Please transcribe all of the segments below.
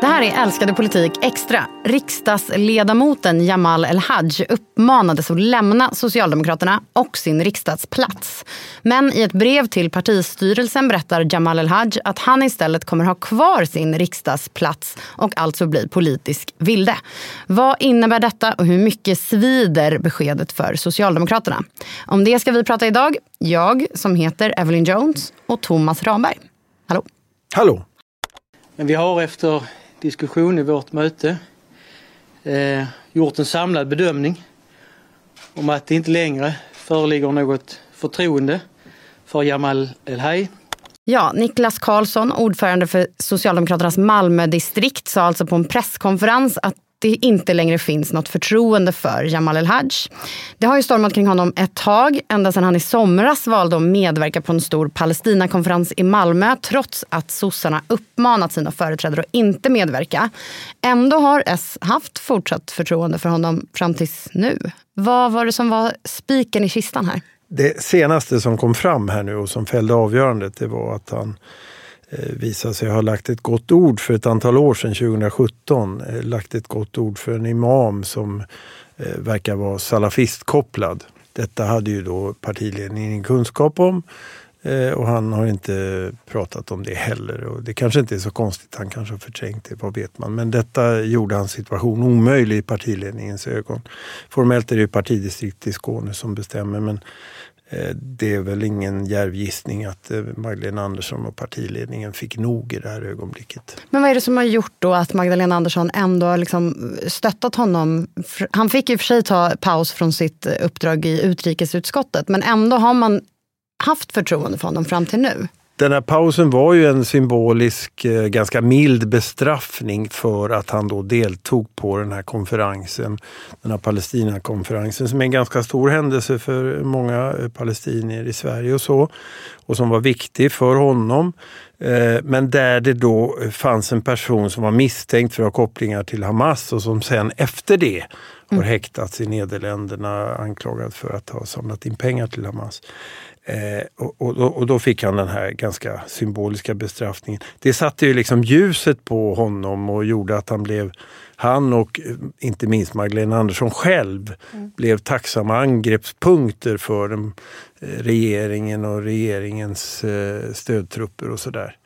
Det här är Älskade politik extra. Riksdagsledamoten Jamal El-Haj uppmanades att lämna Socialdemokraterna och sin riksdagsplats. Men i ett brev till partistyrelsen berättar Jamal El-Haj att han istället kommer ha kvar sin riksdagsplats och alltså bli politisk vilde. Vad innebär detta och hur mycket svider beskedet för Socialdemokraterna? Om det ska vi prata idag. Jag som heter Evelyn Jones och Thomas Ramberg. Hallå. Hallå. Men vi har efter diskussion i vårt möte eh, gjort en samlad bedömning om att det inte längre föreligger något förtroende för Jamal El-Haj. Ja, Niklas Karlsson, ordförande för Socialdemokraternas Malmödistrikt, sa alltså på en presskonferens att det inte längre finns något förtroende för Jamal El-Haj. Det har ju stormat kring honom ett tag, ända sedan han i somras valde att medverka på en stor Palestinakonferens i Malmö trots att sossarna uppmanat sina företrädare att inte medverka. Ändå har S haft fortsatt förtroende för honom fram tills nu. Vad var det som var spiken i kistan här? Det senaste som kom fram här nu och som fällde avgörandet det var att han Eh, visade sig ha lagt ett gott ord för ett antal år sedan, 2017, eh, lagt ett gott ord för en imam som eh, verkar vara salafistkopplad. Detta hade ju då partiledningen ingen kunskap om Eh, och han har inte pratat om det heller. Och det kanske inte är så konstigt, han kanske har förträngt det, vad vet man. Men detta gjorde hans situation omöjlig i partiledningens ögon. Formellt är det partidistrikt i Skåne som bestämmer men eh, det är väl ingen djärv gissning att eh, Magdalena Andersson och partiledningen fick nog i det här ögonblicket. Men vad är det som har gjort då att Magdalena Andersson ändå liksom stöttat honom? Han fick i och för sig ta paus från sitt uppdrag i utrikesutskottet men ändå har man haft förtroende för honom fram till nu. Den här pausen var ju en symbolisk, eh, ganska mild bestraffning för att han då deltog på den här konferensen, den här Palestinakonferensen som är en ganska stor händelse för många eh, palestinier i Sverige och så. Och som var viktig för honom. Eh, men där det då fanns en person som var misstänkt för att ha kopplingar till Hamas och som sen efter det har mm. häktats i Nederländerna anklagad för att ha samlat in pengar till Hamas. Eh, och, och, och, då fick han den här ganska symboliska bestraffningen. Det satte ju liksom ljuset på honom och gjorde att han blev, han och eh, inte minst Magdalena Andersson själv, mm. blev tacksamma angreppspunkter för den, eh, regeringen och regeringens eh, stödtrupper och sådär.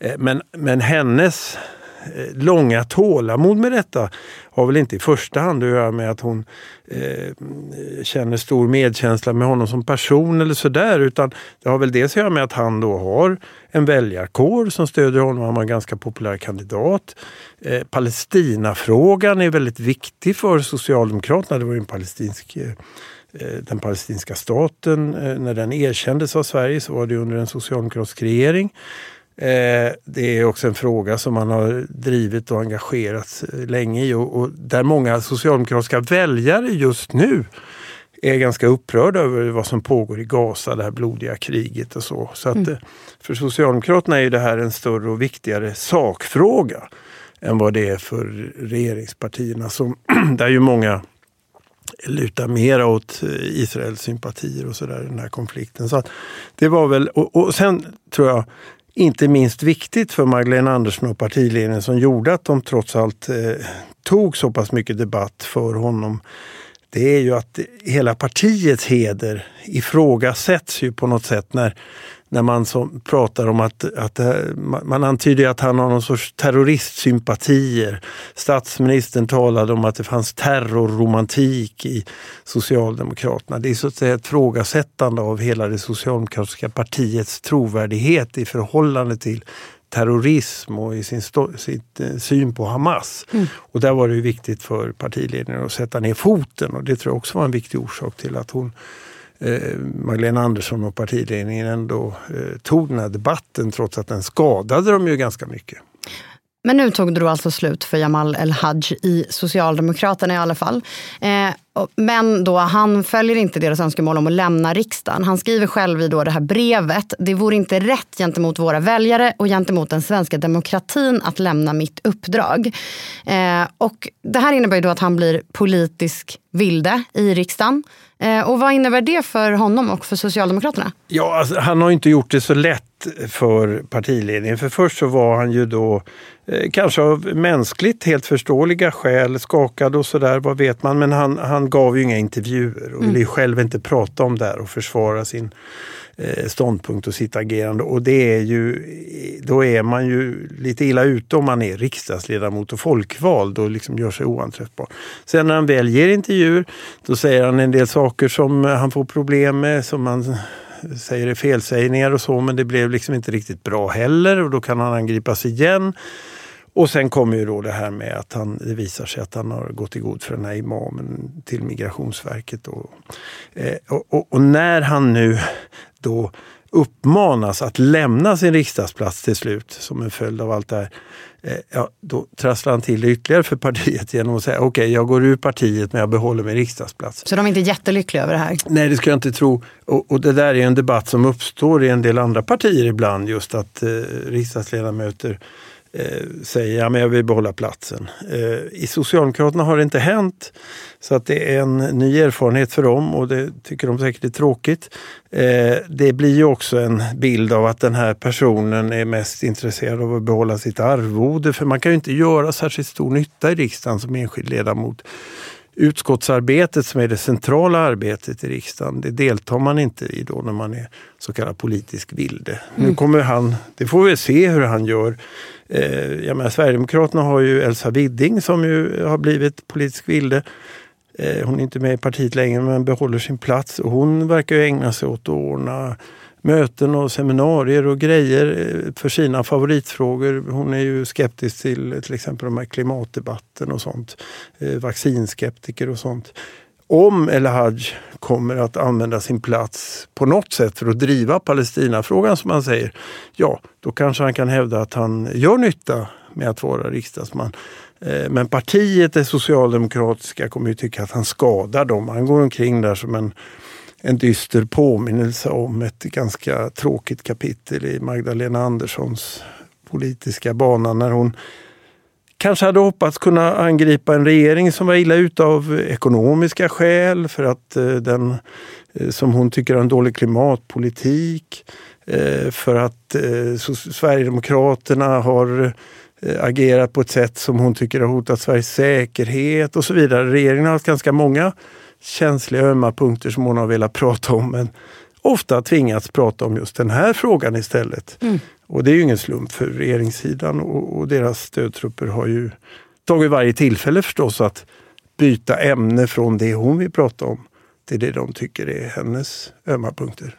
Eh, men, men hennes Eh, långa tålamod med detta har väl inte i första hand att göra med att hon eh, känner stor medkänsla med honom som person eller sådär utan det har väl dels att göra med att han då har en väljarkår som stödjer honom. Han var en ganska populär kandidat. Eh, Palestinafrågan är väldigt viktig för Socialdemokraterna. Det var ju en palestinsk eh, eh den palestinska staten, eh, när den erkändes av Sverige så var det under en socialdemokratisk regering. Eh, det är också en fråga som man har drivit och engagerat länge i och, och där många socialdemokratiska väljare just nu är ganska upprörda över vad som pågår i Gaza, det här blodiga kriget och så. Så att mm. Eh, för Socialdemokraterna är det här en större och viktigare sakfråga än vad det är för regeringspartierna som där ju många lutar mer åt eh, Israels sympatier och sådär i den här konflikten. Så att det var väl, och, och sen tror jag inte minst viktigt för Magdalena Andersson och partiledningen som gjorde att de trots allt eh, tog så pass mycket debatt för honom. Det är ju att hela partiets heder ifrågasätts ju på något sätt när när man som pratar om att, att man antyder att han har någon sorts terroristsympatier. Statsministern talade om att det fanns terrorromantik i Socialdemokraterna. Det är så att säga ett frågasättande av hela det socialdemokratiska partiets trovärdighet i förhållande till terrorism och i sin sitt, eh, syn på Hamas. Mm. Och där var det viktigt för partiledningen att sätta ner foten och det tror jag också var en viktig orsak till att hon Eh, Magdalena Andersson och partiledningen ändå eh, tog den här debatten trots att den skadade dem ju ganska mycket. Men nu tog det då alltså slut för Jamal El-Haj i Socialdemokraterna i alla fall. Eh, men då, han följer inte deras önskemål om att lämna riksdagen. Han skriver själv i då det här brevet. Det vore inte rätt gentemot våra väljare och gentemot den svenska demokratin att lämna mitt uppdrag. Eh, och det här innebär ju då att han blir politisk vilde i riksdagen. Eh, och vad innebär det för honom och för Socialdemokraterna? Ja, alltså, han har inte gjort det så lätt för partiledningen. För först så var han ju då eh, kanske av mänskligt helt förståeliga skäl skakad och sådär, vad vet man. Men han, han gav ju inga intervjuer och ville mm. själv inte prata om det här och försvara sin eh, ståndpunkt och sitt agerande. Och det är ju, då är man ju lite illa ute om man är riksdagsledamot och folkvald och liksom gör sig oanträffbar. Sen när han väl ger intervjuer, då säger han en del saker som han får problem med, som man säger det felsägningar och så, men det blev liksom inte riktigt bra heller och då kan han angripas igen. Och sen kommer ju då det här med att han, det visar sig att han har gått i god för den här imamen till Migrationsverket. Och, eh, och, och, och när han nu då uppmanas att lämna sin riksdagsplats till slut som en följd av allt det här. Eh, ja, då trasslar han till det ytterligare för partiet genom att säga okej, okay, jag går ur partiet men jag behåller min riksdagsplats. Så de är inte jättelyckliga över det här? Nej, det skulle jag inte tro. Och, och det där är en debatt som uppstår i en del andra partier ibland, just att eh, riksdagsledamöter eh, säger ja, men jag vill behålla platsen. Eh, I Socialdemokraterna har det inte hänt. Så att det är en ny erfarenhet för dem och det tycker de säkert är tråkigt. Eh, det blir ju också en bild av att den här personen är mest intresserad av att behålla sitt arvode. För man kan ju inte göra särskilt stor nytta i riksdagen som enskild ledamot utskottsarbetet som är det centrala arbetet i riksdagen, det deltar man inte i då när man är så kallad politisk vilde. Mm. Nu kommer han, det får vi se hur han gör. Eh, jag menar, Sverigedemokraterna har ju Elsa Widding som ju har blivit politisk vilde. Eh, hon är inte med i partiet längre men behåller sin plats och hon verkar ju ägna sig åt att ordna möten och seminarier och grejer eh, för sina favoritfrågor. Hon är ju skeptisk till eh, till exempel de här klimatdebatten och sånt. Eh, vaccinskeptiker och sånt. Om El Haj kommer att använda sin plats på något sätt för att driva Palestinafrågan som han säger, ja då kanske han kan hävda att han gör nytta med att vara riksdagsman. Men partiet, det socialdemokratiska, kommer ju tycka att han skadar dem. Han går omkring där som en en dyster påminnelse om ett ganska tråkigt kapitel i Magdalena Anderssons politiska bana när hon kanske hade hoppats kunna angripa en regering som var illa ute av ekonomiska skäl för att eh, den, eh, som hon tycker har en dålig klimatpolitik, eh, för att Sverigedemokraterna har agerat på ett sätt som hon tycker har hotat Sveriges säkerhet och så vidare. Regeringen har haft ganska många känsliga ömma punkter som hon har velat prata om men ofta tvingats prata om just den här frågan istället. Mm. Och det är ju ingen slump för regeringssidan och, och deras stödtrupper har ju tagit varje tillfälle förstås att byta ämne från det hon vill prata om till det de tycker är hennes ömma punkter.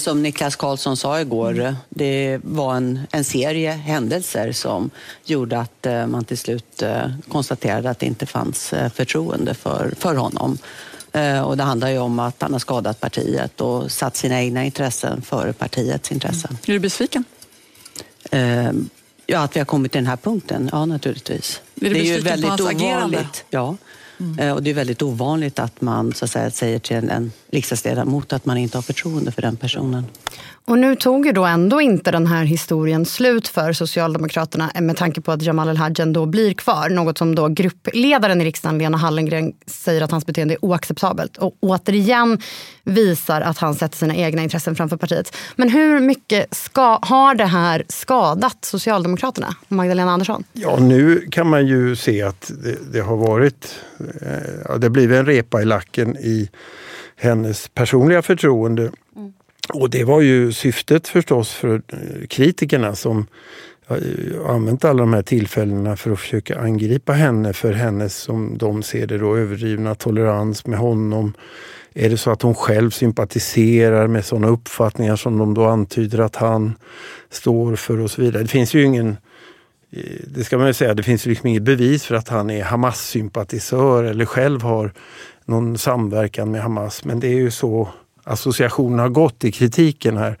Som Niklas Karlsson sa igår, mm. det var en, en serie händelser som gjorde att eh, man till slut eh, konstaterade att det inte fanns eh, förtroende för, för honom. Och det handlar ju om att han har skadat partiet och satt sina egna intressen före partiets intressen. Mm. Är du besviken? Ja, att vi har kommit till den här punkten, ja naturligtvis. Är du det är ju väldigt på hans ovanligt. Agerande? Ja, Mm. Och det är väldigt ovanligt att man så att säga, säger till en riksdagsledamot att man inte har förtroende för den personen. Och nu tog ju då ändå inte den här historien slut för Socialdemokraterna med tanke på att Jamal El-Haj då blir kvar. Något som då gruppledaren i riksdagen, Lena Hallengren, säger att hans beteende är oacceptabelt. Och återigen visar att han sätter sina egna intressen framför partiet. Men hur mycket ska, har det här skadat Socialdemokraterna och Magdalena Andersson? Ja, nu kan man ju se att det, det har varit, eh, det har blivit en repa i lacken i hennes personliga förtroende. Mm. Och det var ju syftet förstås för kritikerna som använt alla de här tillfällena för att försöka angripa henne för hennes, som de ser det, då, överdrivna tolerans med honom. Är det så att hon själv sympatiserar med sådana uppfattningar som de då antyder att han står för och så vidare. Det finns ju ingen eh, det ska man ju säga, det finns liksom inget bevis för att han är Hamas-sympatisör eller själv har någon samverkan med Hamas. Men det är ju så associationen har gått i kritiken här.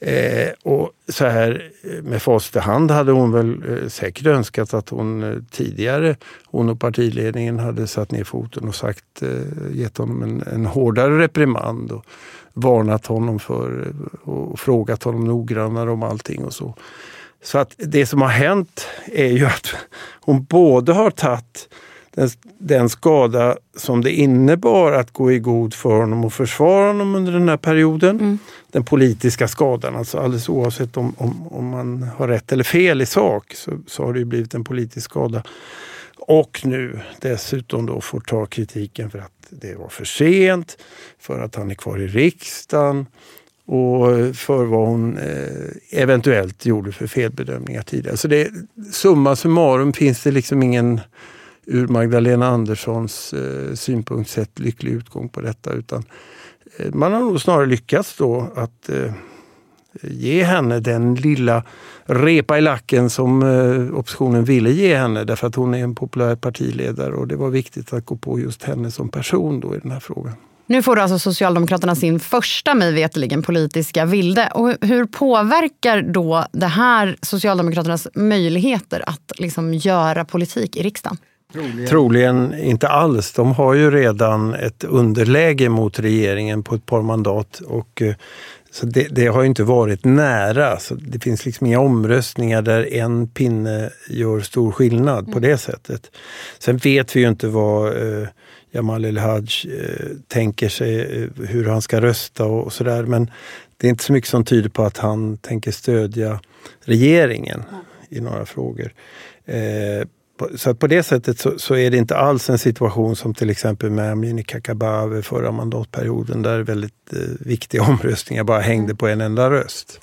Eh, och så här eh, med facit i hand hade hon väl eh, säkert önskat att hon eh, tidigare, hon och partiledningen hade satt ner foten och sagt, eh, gett honom en, en hårdare reprimand och varnat honom för eh, och frågat honom noggrannare om allting och så. Så att det som har hänt är ju att hon både har tagit den, den, skada som det innebar att gå i god för honom och försvara honom under den här perioden. Mm. Den politiska skadan, alltså alldeles oavsett om, om, om man har rätt eller fel i sak så, så har det blivit en politisk skada. Och nu dessutom då får ta kritiken för att det var för sent, för att han är kvar i riksdagen och för vad hon eh, eventuellt gjorde för felbedömningar tidigare. Så det, summa summarum finns det liksom ingen ur Magdalena Anderssons eh, synpunkt sett lycklig utgång på detta. Utan eh, man har nog snarare lyckats då att eh, ge henne den lilla repa i lacken som eh, oppositionen ville ge henne därför att hon är en populär partiledare och det var viktigt att gå på just henne som person då i den här frågan. Nu får alltså Socialdemokraterna sin första, mig veterligen, politiska vilde. Och hur påverkar då det här Socialdemokraternas möjligheter att liksom göra politik i riksdagen? Troligen. Troligen inte alls. De har ju redan ett underläge mot regeringen på ett par mandat. Och, eh, så det, det har inte varit nära. Så det finns liksom inga omröstningar där en pinne gör stor skillnad mm. på det sättet. Sen vet vi ju inte vad eh, Jamal El-Haj eh, tänker sig, eh, hur han ska rösta och, och sådär. Men det är inte så mycket som tyder på att han tänker stödja regeringen mm. i några frågor. Så att på det sättet så, så, är det inte alls en situation som till exempel med Amineh Kakabaveh förra mandatperioden där väldigt eh, viktiga omröstningar bara hängde på en enda röst.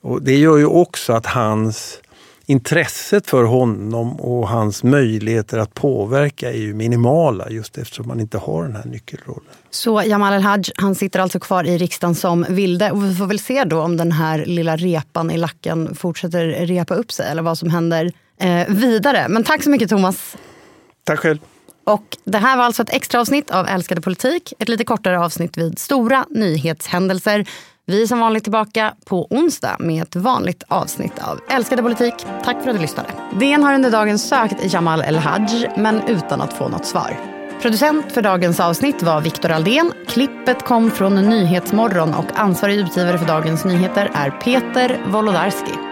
Och det gör ju också att hans intresset för honom och hans möjligheter att påverka är ju minimala just eftersom man inte har den här nyckelrollen. Så Jamal El-Haj, han sitter alltså kvar i riksdagen som vilde och vi får väl se då om den här lilla repan i lacken fortsätter repa upp sig eller vad som händer eh, vidare. Men tack så mycket Thomas. Tack själv. Och det här var alltså ett extra avsnitt av Älskade politik. Ett lite kortare avsnitt vid stora nyhetshändelser. Vi är som vanligt tillbaka på onsdag med ett vanligt avsnitt av Älskade politik. Tack för att du lyssnade. DN har under dagen sökt Jamal El-Haj, men utan att få något svar. Producent för dagens avsnitt var Viktor Aldén. Klippet kom från Nyhetsmorgon och ansvarig utgivare för Dagens Nyheter är Peter Wolodarski.